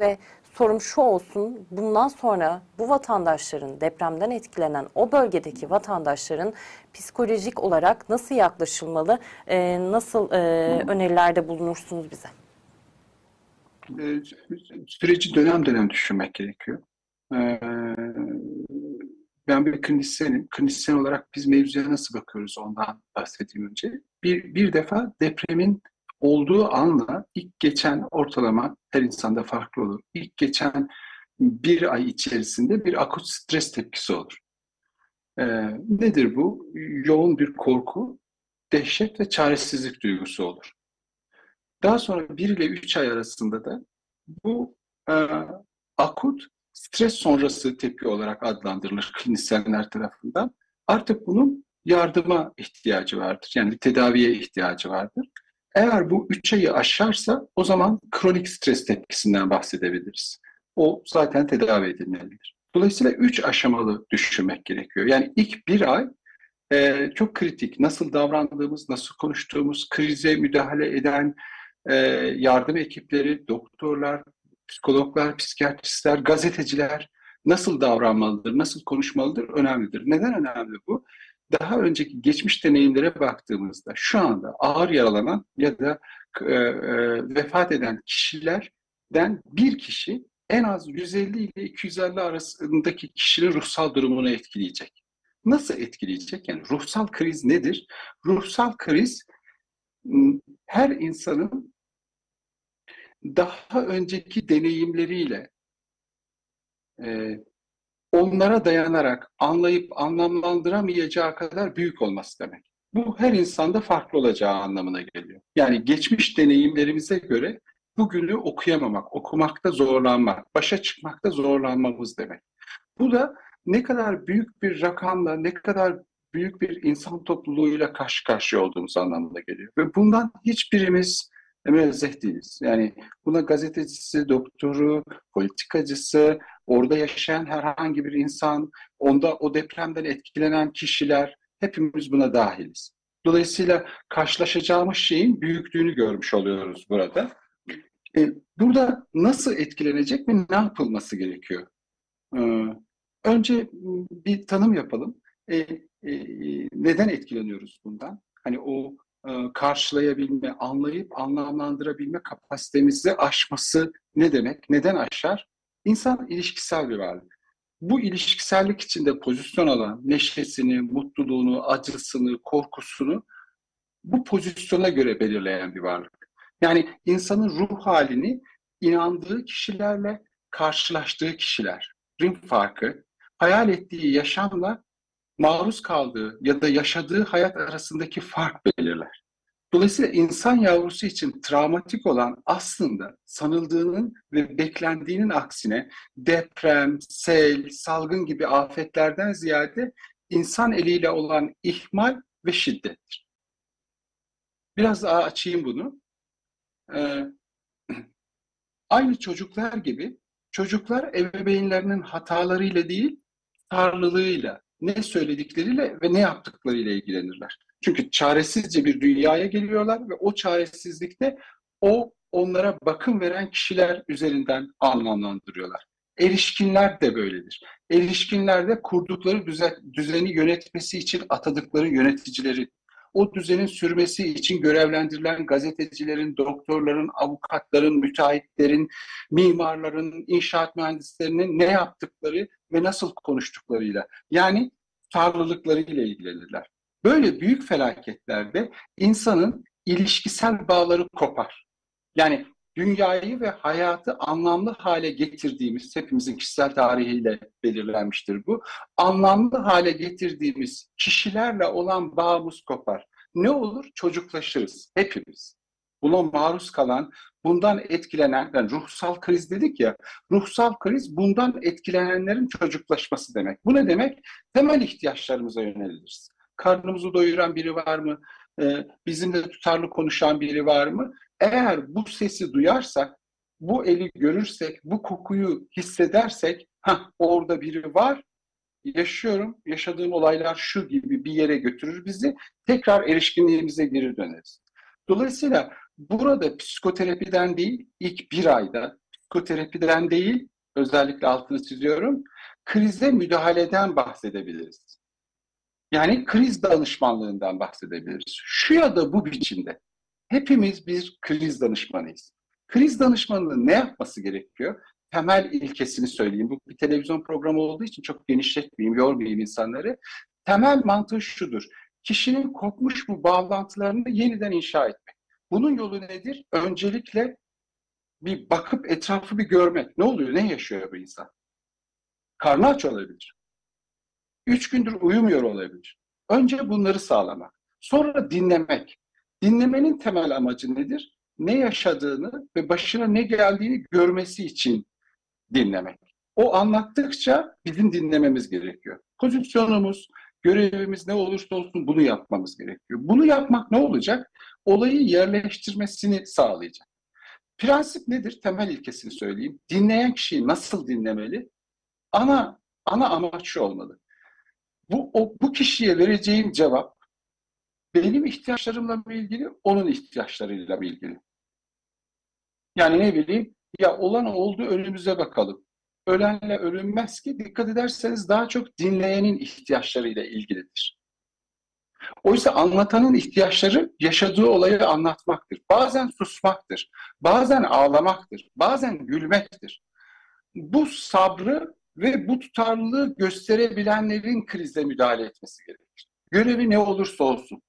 Ve sorum şu olsun, bundan sonra bu vatandaşların, depremden etkilenen o bölgedeki vatandaşların psikolojik olarak nasıl yaklaşılmalı, e, nasıl e, önerilerde bulunursunuz bize? E, süreci dönem dönem düşünmek gerekiyor. E, ben bir klinisyenim. Klinisyen olarak biz mevzuya nasıl bakıyoruz ondan bahsedeyim önce. Bir, bir defa depremin olduğu anla ilk geçen ortalama her insanda farklı olur. İlk geçen bir ay içerisinde bir akut stres tepkisi olur. Ee, nedir bu? Yoğun bir korku, dehşet ve çaresizlik duygusu olur. Daha sonra bir ile üç ay arasında da bu e, akut stres sonrası tepki olarak adlandırılır klinisyenler tarafından. Artık bunun yardıma ihtiyacı vardır. Yani tedaviye ihtiyacı vardır. Eğer bu üç ayı aşarsa o zaman kronik stres tepkisinden bahsedebiliriz. O zaten tedavi edilmelidir. Dolayısıyla üç aşamalı düşünmek gerekiyor. Yani ilk bir ay e, çok kritik. Nasıl davrandığımız, nasıl konuştuğumuz, krize müdahale eden e, yardım ekipleri, doktorlar, psikologlar, psikiyatristler, gazeteciler nasıl davranmalıdır, nasıl konuşmalıdır önemlidir. Neden önemli bu? Daha önceki geçmiş deneyimlere baktığımızda şu anda ağır yaralanan ya da e, e, vefat eden kişilerden bir kişi en az 150 ile 250 arasındaki kişinin ruhsal durumunu etkileyecek. Nasıl etkileyecek? Yani ruhsal kriz nedir? Ruhsal kriz her insanın daha önceki deneyimleriyle e, onlara dayanarak anlayıp anlamlandıramayacağı kadar büyük olması demek. Bu her insanda farklı olacağı anlamına geliyor. Yani geçmiş deneyimlerimize göre bugünü okuyamamak, okumakta zorlanmak, başa çıkmakta zorlanmamız demek. Bu da ne kadar büyük bir rakamla, ne kadar büyük bir insan topluluğuyla karşı karşıya olduğumuz anlamına geliyor. Ve bundan hiçbirimiz münezzeh değiliz. Yani buna gazetecisi, doktoru, politikacısı, orada yaşayan herhangi bir insan, onda o depremden etkilenen kişiler hepimiz buna dahiliz. Dolayısıyla karşılaşacağımız şeyin büyüklüğünü görmüş oluyoruz burada. E, burada nasıl etkilenecek ve ne yapılması gerekiyor? E, önce bir tanım yapalım. E, e, neden etkileniyoruz bundan? Hani o karşılayabilme, anlayıp anlamlandırabilme kapasitemizi aşması ne demek? Neden aşar? İnsan ilişkisel bir varlık. Bu ilişkisellik içinde pozisyon alan neşesini, mutluluğunu, acısını, korkusunu bu pozisyona göre belirleyen bir varlık. Yani insanın ruh halini inandığı kişilerle karşılaştığı kişilerin farkı, hayal ettiği yaşamla maruz kaldığı ya da yaşadığı hayat arasındaki fark belirler. Dolayısıyla insan yavrusu için travmatik olan aslında sanıldığının ve beklendiğinin aksine deprem, sel, salgın gibi afetlerden ziyade insan eliyle olan ihmal ve şiddettir. Biraz daha açayım bunu. Ee, aynı çocuklar gibi çocuklar ebeveynlerinin hatalarıyla değil, tarlılığıyla, ne söyledikleriyle ve ne yaptıklarıyla ilgilenirler. Çünkü çaresizce bir dünyaya geliyorlar ve o çaresizlikte o onlara bakım veren kişiler üzerinden anlamlandırıyorlar. Erişkinler de böyledir. Erişkinler de kurdukları düzeni yönetmesi için atadıkları yöneticileri, o düzenin sürmesi için görevlendirilen gazetecilerin, doktorların, avukatların, müteahhitlerin, mimarların, inşaat mühendislerinin ne yaptıkları ve nasıl konuştuklarıyla yani tarlılıklarıyla ilgilenirler. Böyle büyük felaketlerde insanın ilişkisel bağları kopar. Yani dünyayı ve hayatı anlamlı hale getirdiğimiz, hepimizin kişisel tarihiyle belirlenmiştir bu, anlamlı hale getirdiğimiz kişilerle olan bağımız kopar. Ne olur? Çocuklaşırız hepimiz. Buna maruz kalan, bundan etkilenen, yani ruhsal kriz dedik ya, ruhsal kriz bundan etkilenenlerin çocuklaşması demek. Bu ne demek? Temel ihtiyaçlarımıza yöneliriz. Karnımızı doyuran biri var mı? Ee, bizimle tutarlı konuşan biri var mı? Eğer bu sesi duyarsak, bu eli görürsek, bu kokuyu hissedersek, ha orada biri var, yaşıyorum, yaşadığım olaylar şu gibi bir yere götürür bizi, tekrar erişkinliğimize geri döneriz. Dolayısıyla burada psikoterapiden değil, ilk bir ayda psikoterapiden değil, özellikle altını çiziyorum, krize müdahaleden bahsedebiliriz. Yani kriz danışmanlığından bahsedebiliriz. Şu ya da bu biçimde. Hepimiz bir kriz danışmanıyız. Kriz danışmanının ne yapması gerekiyor? Temel ilkesini söyleyeyim. Bu bir televizyon programı olduğu için çok genişletmeyeyim, yormayayım insanları. Temel mantığı şudur. Kişinin kopmuş bu bağlantılarını yeniden inşa etmek. Bunun yolu nedir? Öncelikle bir bakıp etrafı bir görmek. Ne oluyor? Ne yaşıyor bu insan? Karnı aç olabilir. Üç gündür uyumuyor olabilir. Önce bunları sağlamak. Sonra dinlemek. Dinlemenin temel amacı nedir? Ne yaşadığını ve başına ne geldiğini görmesi için dinlemek. O anlattıkça bizim dinlememiz gerekiyor. Pozisyonumuz, görevimiz ne olursa olsun bunu yapmamız gerekiyor. Bunu yapmak ne olacak? Olayı yerleştirmesini sağlayacak. Prensip nedir? Temel ilkesini söyleyeyim. Dinleyen kişiyi nasıl dinlemeli? Ana ana amaç şu olmalı. Bu o, bu kişiye vereceğim cevap benim ihtiyaçlarımla mı ilgili, onun ihtiyaçlarıyla mı ilgili? Yani ne bileyim, ya olan oldu önümüze bakalım. Ölenle ölünmez ki dikkat ederseniz daha çok dinleyenin ihtiyaçlarıyla ilgilidir. Oysa anlatanın ihtiyaçları yaşadığı olayı anlatmaktır. Bazen susmaktır, bazen ağlamaktır, bazen gülmektir. Bu sabrı ve bu tutarlılığı gösterebilenlerin krize müdahale etmesi gerekir. Görevi ne olursa olsun.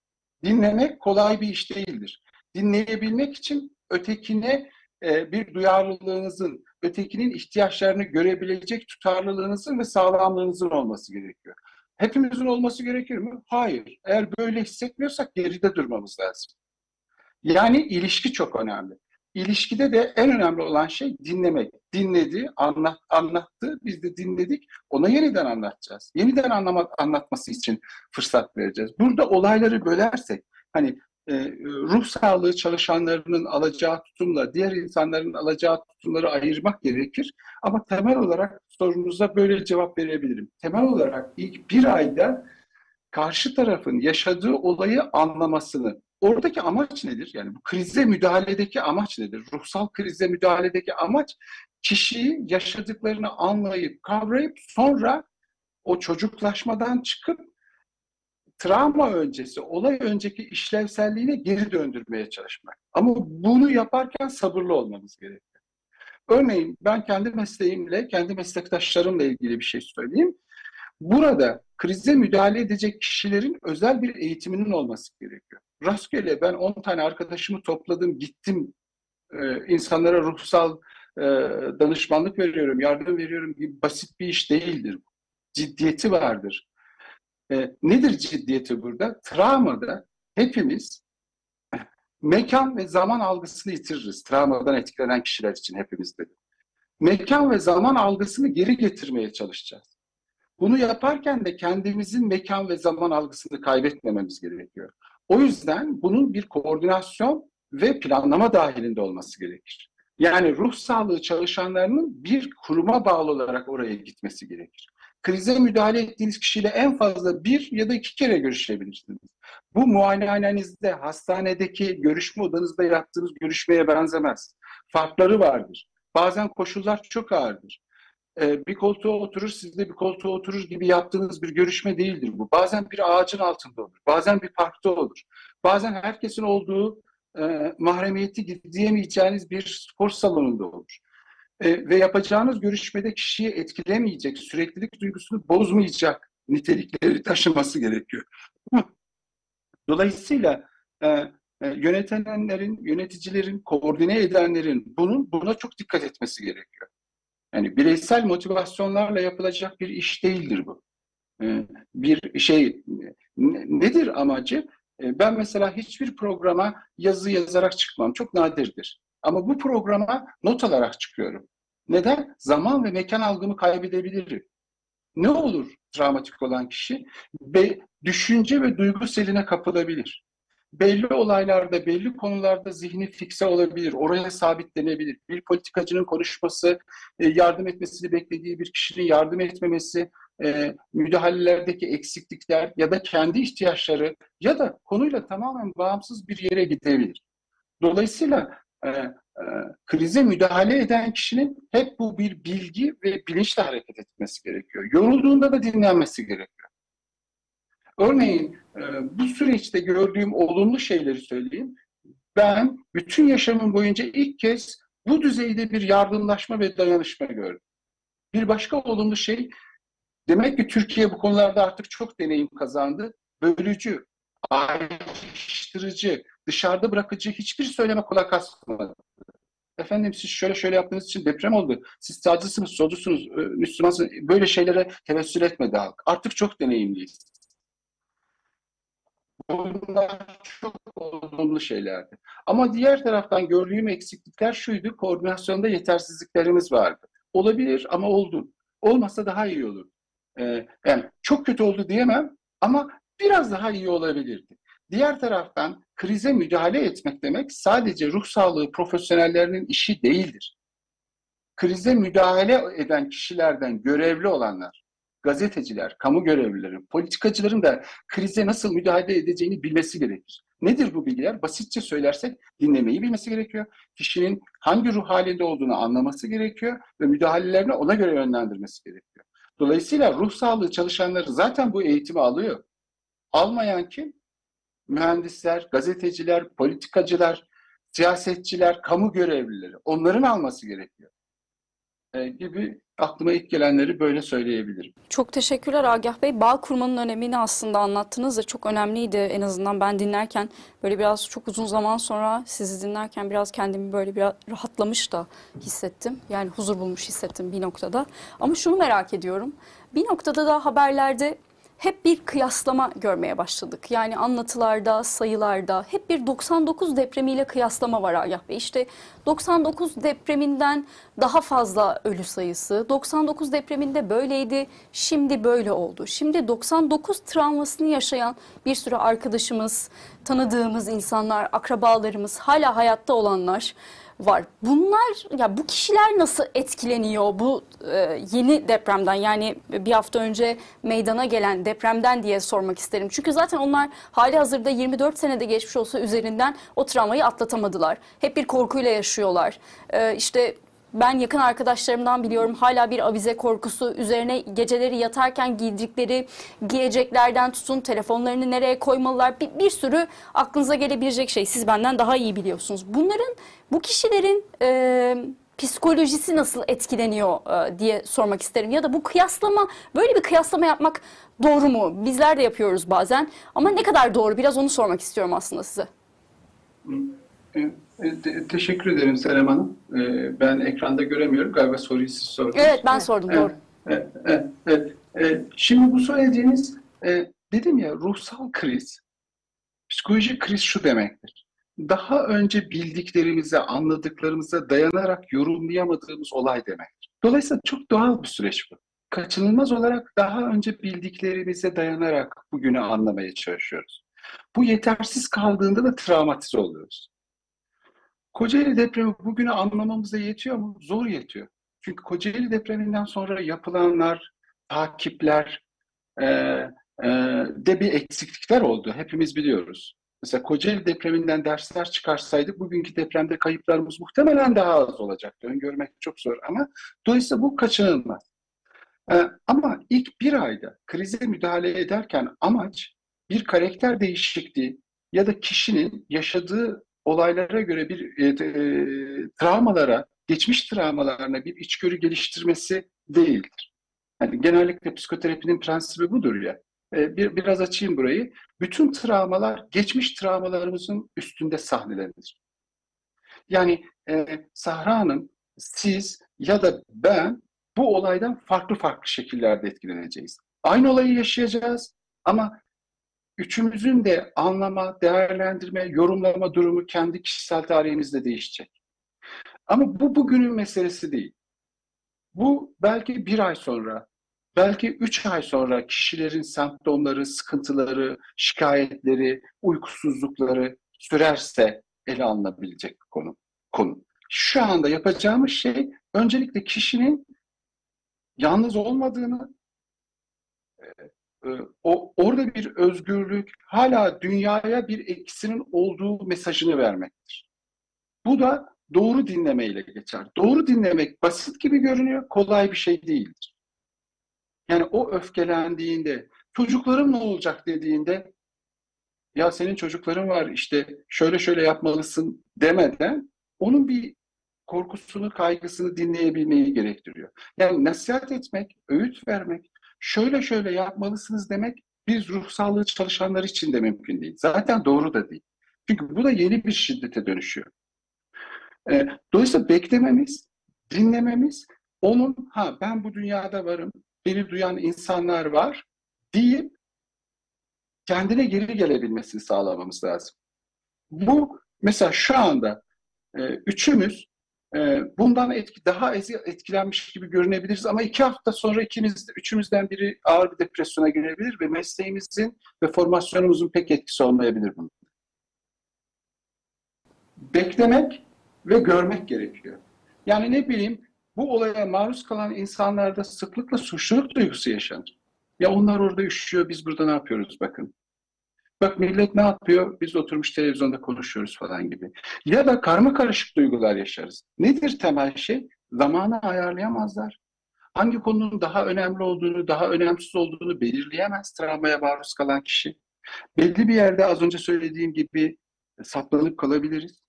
Dinlemek kolay bir iş değildir. Dinleyebilmek için ötekine e, bir duyarlılığınızın, ötekinin ihtiyaçlarını görebilecek tutarlılığınızın ve sağlamlığınızın olması gerekiyor. Hepimizin olması gerekir mi? Hayır. Eğer böyle hissetmiyorsak geride durmamız lazım. Yani ilişki çok önemli. İlişkide de en önemli olan şey dinlemek. Dinledi, anlat, anlattı, biz de dinledik. Ona yeniden anlatacağız. Yeniden anlama, anlatması için fırsat vereceğiz. Burada olayları bölersek, hani e, ruh sağlığı çalışanlarının alacağı tutumla diğer insanların alacağı tutumları ayırmak gerekir. Ama temel olarak sorunuza böyle cevap verebilirim. Temel olarak ilk bir ayda karşı tarafın yaşadığı olayı anlamasını, oradaki amaç nedir? Yani bu krize müdahaledeki amaç nedir? Ruhsal krize müdahaledeki amaç kişiyi yaşadıklarını anlayıp, kavrayıp sonra o çocuklaşmadan çıkıp travma öncesi, olay önceki işlevselliğine geri döndürmeye çalışmak. Ama bunu yaparken sabırlı olmamız gerekiyor. Örneğin ben kendi mesleğimle, kendi meslektaşlarımla ilgili bir şey söyleyeyim. Burada krize müdahale edecek kişilerin özel bir eğitiminin olması gerekiyor. Rastgele ben 10 tane arkadaşımı topladım, gittim e, insanlara ruhsal e, danışmanlık veriyorum, yardım veriyorum gibi basit bir iş değildir. Ciddiyeti vardır. E, nedir ciddiyeti burada? Travmada hepimiz mekan ve zaman algısını yitiririz. Travmadan etkilenen kişiler için hepimiz de. Mekan ve zaman algısını geri getirmeye çalışacağız. Bunu yaparken de kendimizin mekan ve zaman algısını kaybetmememiz gerekiyor. O yüzden bunun bir koordinasyon ve planlama dahilinde olması gerekir. Yani ruh sağlığı çalışanlarının bir kuruma bağlı olarak oraya gitmesi gerekir. Krize müdahale ettiğiniz kişiyle en fazla bir ya da iki kere görüşebilirsiniz. Bu muayenehanenizde, hastanedeki görüşme odanızda yaptığınız görüşmeye benzemez. Farkları vardır. Bazen koşullar çok ağırdır. Ee, bir koltuğa oturur, siz de bir koltuğa oturur gibi yaptığınız bir görüşme değildir bu. Bazen bir ağacın altında olur, bazen bir parkta olur. Bazen herkesin olduğu e, mahremiyeti gizleyemeyeceğiniz bir spor salonunda olur. E, ve yapacağınız görüşmede kişiyi etkilemeyecek, süreklilik duygusunu bozmayacak nitelikleri taşıması gerekiyor. Dolayısıyla e, e, yönetenlerin, yöneticilerin, koordine edenlerin bunun buna çok dikkat etmesi gerekiyor. Yani bireysel motivasyonlarla yapılacak bir iş değildir bu. E, bir şey nedir amacı? E, ben mesela hiçbir programa yazı yazarak çıkmam. Çok nadirdir. Ama bu programa not alarak çıkıyorum. Neden? Zaman ve mekan algımı kaybedebilirim. Ne olur travmatik olan kişi? Be, düşünce ve duygu seline kapılabilir. Belli olaylarda, belli konularda zihni fikse olabilir, oraya sabitlenebilir. Bir politikacının konuşması, e, yardım etmesini beklediği bir kişinin yardım etmemesi, e, müdahalelerdeki eksiklikler ya da kendi ihtiyaçları ya da konuyla tamamen bağımsız bir yere gidebilir. Dolayısıyla e, krize müdahale eden kişinin hep bu bir bilgi ve bilinçle hareket etmesi gerekiyor. Yorulduğunda da dinlenmesi gerekiyor. Örneğin e, bu süreçte gördüğüm olumlu şeyleri söyleyeyim. Ben bütün yaşamım boyunca ilk kez bu düzeyde bir yardımlaşma ve dayanışma gördüm. Bir başka olumlu şey, demek ki Türkiye bu konularda artık çok deneyim kazandı. Bölücü, ayrıştırıcı, dışarıda bırakıcı hiçbir söyleme kulak asmadı. Efendim siz şöyle şöyle yaptığınız için deprem oldu. Siz sağcısınız, solcusunuz, Müslümansınız. Böyle şeylere tevessül etmedi halk. Artık çok deneyimliyiz. Bunlar çok olumlu şeylerdi. Ama diğer taraftan gördüğüm eksiklikler şuydu, koordinasyonda yetersizliklerimiz vardı. Olabilir ama oldu. Olmasa daha iyi olur. Ee, yani çok kötü oldu diyemem ama biraz daha iyi olabilirdi. Diğer taraftan krize müdahale etmek demek sadece ruh sağlığı profesyonellerinin işi değildir. Krize müdahale eden kişilerden görevli olanlar, gazeteciler, kamu görevlileri, politikacıların da krize nasıl müdahale edeceğini bilmesi gerekir. Nedir bu bilgiler? Basitçe söylersek dinlemeyi bilmesi gerekiyor. Kişinin hangi ruh halinde olduğunu anlaması gerekiyor ve müdahalelerini ona göre yönlendirmesi gerekiyor. Dolayısıyla ruh sağlığı çalışanları zaten bu eğitimi alıyor. Almayan kim? Mühendisler, gazeteciler, politikacılar, siyasetçiler, kamu görevlileri. Onların alması gerekiyor. E, gibi aklıma ilk gelenleri böyle söyleyebilirim. Çok teşekkürler Agah Bey. Bağ kurmanın önemini aslında anlattınız da çok önemliydi en azından ben dinlerken böyle biraz çok uzun zaman sonra sizi dinlerken biraz kendimi böyle biraz rahatlamış da hissettim. Yani huzur bulmuş hissettim bir noktada. Ama şunu merak ediyorum. Bir noktada da haberlerde hep bir kıyaslama görmeye başladık. Yani anlatılarda, sayılarda hep bir 99 depremiyle kıyaslama var Agah Bey. İşte 99 depreminden daha fazla ölü sayısı, 99 depreminde böyleydi, şimdi böyle oldu. Şimdi 99 travmasını yaşayan bir sürü arkadaşımız, tanıdığımız insanlar, akrabalarımız, hala hayatta olanlar var. Bunlar ya bu kişiler nasıl etkileniyor bu e, yeni depremden yani bir hafta önce meydana gelen depremden diye sormak isterim. Çünkü zaten onlar hali hazırda 24 senede geçmiş olsa üzerinden o travmayı atlatamadılar. Hep bir korkuyla yaşıyorlar. E, işte ben yakın arkadaşlarımdan biliyorum hala bir avize korkusu üzerine geceleri yatarken giydikleri giyeceklerden tutun telefonlarını nereye koymalılar bir, bir sürü aklınıza gelebilecek şey siz benden daha iyi biliyorsunuz. Bunların bu kişilerin e, psikolojisi nasıl etkileniyor e, diye sormak isterim. Ya da bu kıyaslama, böyle bir kıyaslama yapmak doğru mu? Bizler de yapıyoruz bazen. Ama ne kadar doğru? Biraz onu sormak istiyorum aslında size. E, teşekkür ederim Serem Hanım. E, ben ekranda göremiyorum. Galiba soruyu siz sordunuz. Evet ben sordum evet, doğru. Evet, evet, evet. E, şimdi bu söylediğiniz dedim ya ruhsal kriz, psikolojik kriz şu demektir. Daha önce bildiklerimize, anladıklarımıza dayanarak yorumlayamadığımız olay demektir. Dolayısıyla çok doğal bir süreç bu. Kaçınılmaz olarak daha önce bildiklerimize dayanarak bugünü anlamaya çalışıyoruz. Bu yetersiz kaldığında da travmatize oluyoruz. Kocaeli depremi bugünü anlamamıza yetiyor mu? Zor yetiyor. Çünkü Kocaeli depreminden sonra yapılanlar, takipler e, e, de bir eksiklikler oldu. Hepimiz biliyoruz. Mesela Kocaeli depreminden dersler çıkarsaydık bugünkü depremde kayıplarımız muhtemelen daha az olacaktı. Öngörmek çok zor ama dolayısıyla bu kaçınılmaz. Ee, ama ilk bir ayda krize müdahale ederken amaç bir karakter değişikliği ya da kişinin yaşadığı olaylara göre bir e, e, travmalara, geçmiş travmalarına bir içgörü geliştirmesi değildir. Yani genellikle psikoterapinin prensibi budur ya. E, bir, biraz açayım burayı. Bütün travmalar geçmiş travmalarımızın üstünde sahnelenir. Yani e, Sahra siz ya da ben bu olaydan farklı farklı şekillerde etkileneceğiz. Aynı olayı yaşayacağız ama üçümüzün de anlama, değerlendirme, yorumlama durumu kendi kişisel tarihimizde değişecek. Ama bu bugünün meselesi değil. Bu belki bir ay sonra, belki üç ay sonra kişilerin semptomları, sıkıntıları, şikayetleri, uykusuzlukları sürerse ele alınabilecek bir konu. konu. Şu anda yapacağımız şey öncelikle kişinin yalnız olmadığını, ee, o orada bir özgürlük, hala dünyaya bir etkisinin olduğu mesajını vermektir. Bu da doğru dinlemeyle geçer. Doğru dinlemek basit gibi görünüyor, kolay bir şey değildir. Yani o öfkelendiğinde, çocuklarım ne olacak dediğinde, ya senin çocukların var işte şöyle şöyle yapmalısın demeden onun bir korkusunu, kaygısını dinleyebilmeyi gerektiriyor. Yani nasihat etmek, öğüt vermek, şöyle şöyle yapmalısınız demek biz ruh sağlığı çalışanlar için de mümkün değil. Zaten doğru da değil. Çünkü bu da yeni bir şiddete dönüşüyor. E, dolayısıyla beklememiz, dinlememiz, onun ha ben bu dünyada varım, beni duyan insanlar var deyip kendine geri gelebilmesini sağlamamız lazım. Bu mesela şu anda e, üçümüz bundan etki, daha etkilenmiş gibi görünebiliriz ama iki hafta sonra ikimiz, üçümüzden biri ağır bir depresyona girebilir ve mesleğimizin ve formasyonumuzun pek etkisi olmayabilir bunun. Beklemek ve görmek gerekiyor. Yani ne bileyim bu olaya maruz kalan insanlarda sıklıkla suçluluk duygusu yaşanır. Ya onlar orada üşüyor, biz burada ne yapıyoruz bakın. Bak millet ne yapıyor? Biz oturmuş televizyonda konuşuyoruz falan gibi. Ya da karma karışık duygular yaşarız. Nedir temel şey? Zamanı ayarlayamazlar. Hangi konunun daha önemli olduğunu, daha önemsiz olduğunu belirleyemez travmaya maruz kalan kişi. Belli bir yerde az önce söylediğim gibi saplanıp kalabiliriz.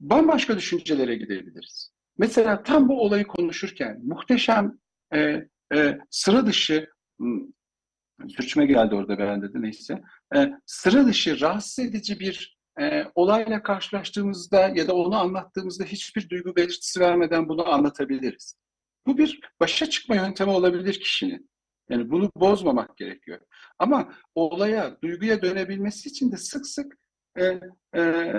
Bambaşka düşüncelere gidebiliriz. Mesela tam bu olayı konuşurken muhteşem e, e, sıra dışı sürçme geldi orada bende de neyse. E, sıra dışı, rahatsız edici bir e, olayla karşılaştığımızda ya da onu anlattığımızda hiçbir duygu belirtisi vermeden bunu anlatabiliriz. Bu bir başa çıkma yöntemi olabilir kişinin. Yani bunu bozmamak gerekiyor. Ama olaya, duyguya dönebilmesi için de sık sık e, e,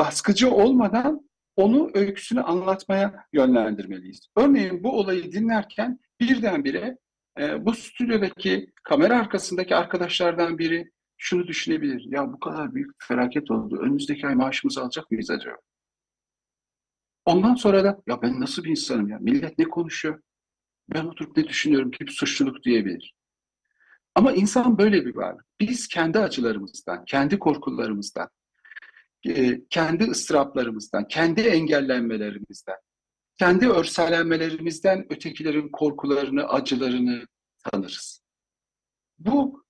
baskıcı olmadan onu öyküsünü anlatmaya yönlendirmeliyiz. Örneğin bu olayı dinlerken birdenbire e, bu stüdyodaki kamera arkasındaki arkadaşlardan biri şunu düşünebilir. Ya bu kadar büyük bir felaket oldu. Önümüzdeki ay maaşımızı alacak mıyız acaba? Ondan sonra da ya ben nasıl bir insanım ya? Millet ne konuşuyor? Ben oturup ne düşünüyorum ki bir suçluluk diyebilir. Ama insan böyle bir varlık. Biz kendi acılarımızdan, kendi korkularımızdan, e, kendi ıstıraplarımızdan, kendi engellenmelerimizden, kendi örselenmelerimizden ötekilerin korkularını, acılarını tanırız. Bu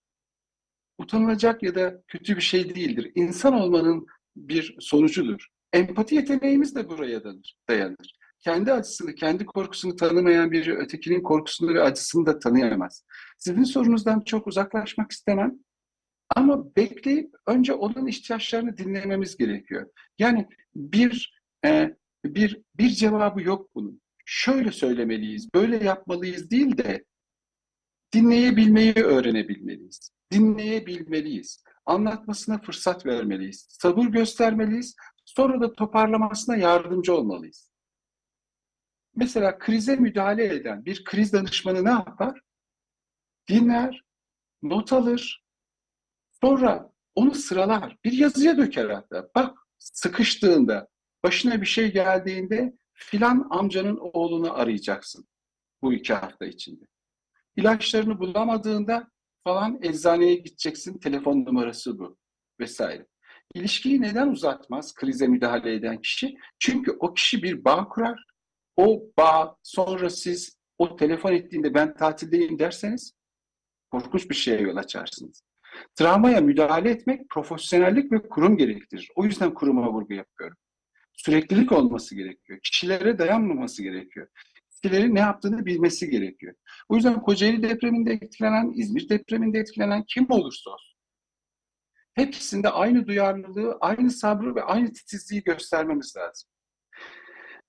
utanılacak ya da kötü bir şey değildir. İnsan olmanın bir sonucudur. Empati yeteneğimiz de buraya dayanır. Kendi acısını, kendi korkusunu tanımayan biri ötekinin korkusunu ve acısını da tanıyamaz. Sizin sorunuzdan çok uzaklaşmak istemem. Ama bekleyip önce onun ihtiyaçlarını dinlememiz gerekiyor. Yani bir e, bir bir cevabı yok bunun. Şöyle söylemeliyiz, böyle yapmalıyız değil de dinleyebilmeyi öğrenebilmeliyiz. Dinleyebilmeliyiz. Anlatmasına fırsat vermeliyiz. Sabır göstermeliyiz. Sonra da toparlamasına yardımcı olmalıyız. Mesela krize müdahale eden bir kriz danışmanı ne yapar? Dinler, not alır, sonra onu sıralar, bir yazıya döker hatta. Bak sıkıştığında, başına bir şey geldiğinde filan amcanın oğlunu arayacaksın bu iki hafta içinde. İlaçlarını bulamadığında falan eczaneye gideceksin, telefon numarası bu vesaire. İlişkiyi neden uzatmaz krize müdahale eden kişi? Çünkü o kişi bir bağ kurar. O bağ sonra siz o telefon ettiğinde ben tatildeyim derseniz korkunç bir şeye yol açarsınız. Travmaya müdahale etmek profesyonellik ve kurum gerektirir. O yüzden kuruma vurgu yapıyorum süreklilik olması gerekiyor. Kişilere dayanmaması gerekiyor. Kişilerin ne yaptığını bilmesi gerekiyor. O yüzden Kocaeli depreminde etkilenen, İzmir depreminde etkilenen kim olursa olsun. Hepsinde aynı duyarlılığı, aynı sabrı ve aynı titizliği göstermemiz lazım.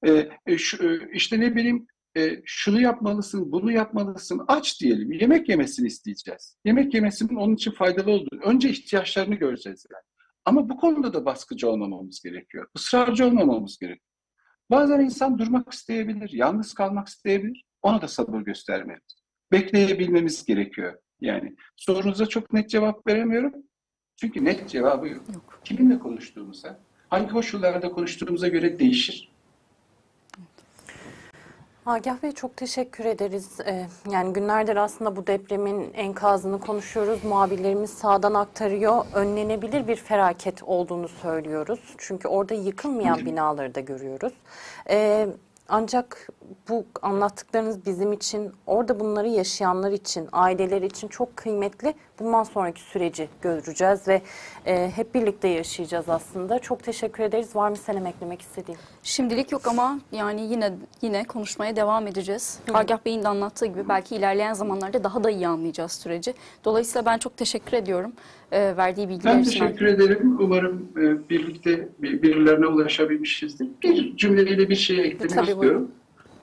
Ee, e, şu, e, işte ne bileyim e, şunu yapmalısın, bunu yapmalısın, aç diyelim, yemek yemesini isteyeceğiz. Yemek yemesinin onun için faydalı olduğunu, önce ihtiyaçlarını göreceğiz yani. Ama bu konuda da baskıcı olmamamız gerekiyor. Israrcı olmamamız gerekiyor. Bazen insan durmak isteyebilir, yalnız kalmak isteyebilir. Ona da sabır göstermeliyiz. Bekleyebilmemiz gerekiyor. Yani sorunuza çok net cevap veremiyorum. Çünkü net cevabı yok. yok. Kiminle konuştuğumuza, hangi koşullarda konuştuğumuza göre değişir. Agah Bey çok teşekkür ederiz. Ee, yani günlerdir aslında bu depremin enkazını konuşuyoruz. Muhabirlerimiz sağdan aktarıyor. Önlenebilir bir felaket olduğunu söylüyoruz. Çünkü orada yıkılmayan binaları da görüyoruz. Ee, ancak bu anlattıklarınız bizim için, orada bunları yaşayanlar için, aileler için çok kıymetli. Bundan sonraki süreci göreceğiz ve e, hep birlikte yaşayacağız aslında. Çok teşekkür ederiz. Var mı senin eklemek istediğin? Şimdilik yok ama yani yine yine konuşmaya devam edeceğiz. Agah Bey'in de anlattığı gibi belki ilerleyen zamanlarda daha da iyi anlayacağız süreci. Dolayısıyla ben çok teşekkür ediyorum e, verdiği bilgiler Ben için. teşekkür ederim. Umarım e, birlikte bir- birilerine ulaşabilmişizdir. Bir cümleyle bir şey eklemek Tabii, istiyorum.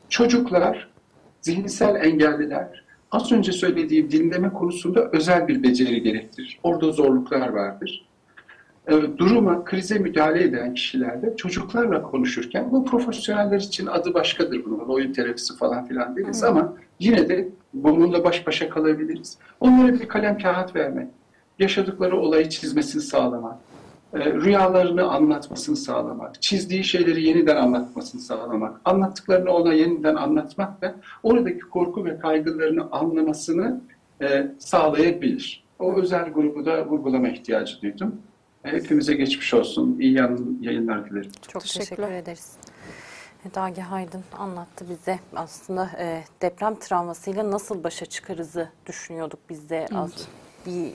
Çocuklar, zihinsel engelliler, az önce söylediğim dinleme konusunda özel bir beceri gerektirir. Orada zorluklar vardır. E, Duruma, krize müdahale eden kişilerde çocuklarla konuşurken, bu profesyoneller için adı başkadır bunun, oyun terapisi falan filan deriz ama yine de bununla baş başa kalabiliriz. Onlara bir kalem kağıt vermek, yaşadıkları olayı çizmesini sağlamak, e, rüyalarını anlatmasını sağlamak, çizdiği şeyleri yeniden anlatmasını sağlamak, anlattıklarını ona yeniden anlatmak da oradaki korku ve kaygılarını anlamasını e, sağlayabilir. O özel grubu da vurgulama ihtiyacı duydum. E, Hepimize geçmiş olsun. İyi yan- yayınlar dilerim. Çok teşekkür ederiz. Dagi Haydın anlattı bize aslında e, deprem travmasıyla nasıl başa çıkarızı düşünüyorduk biz de az bir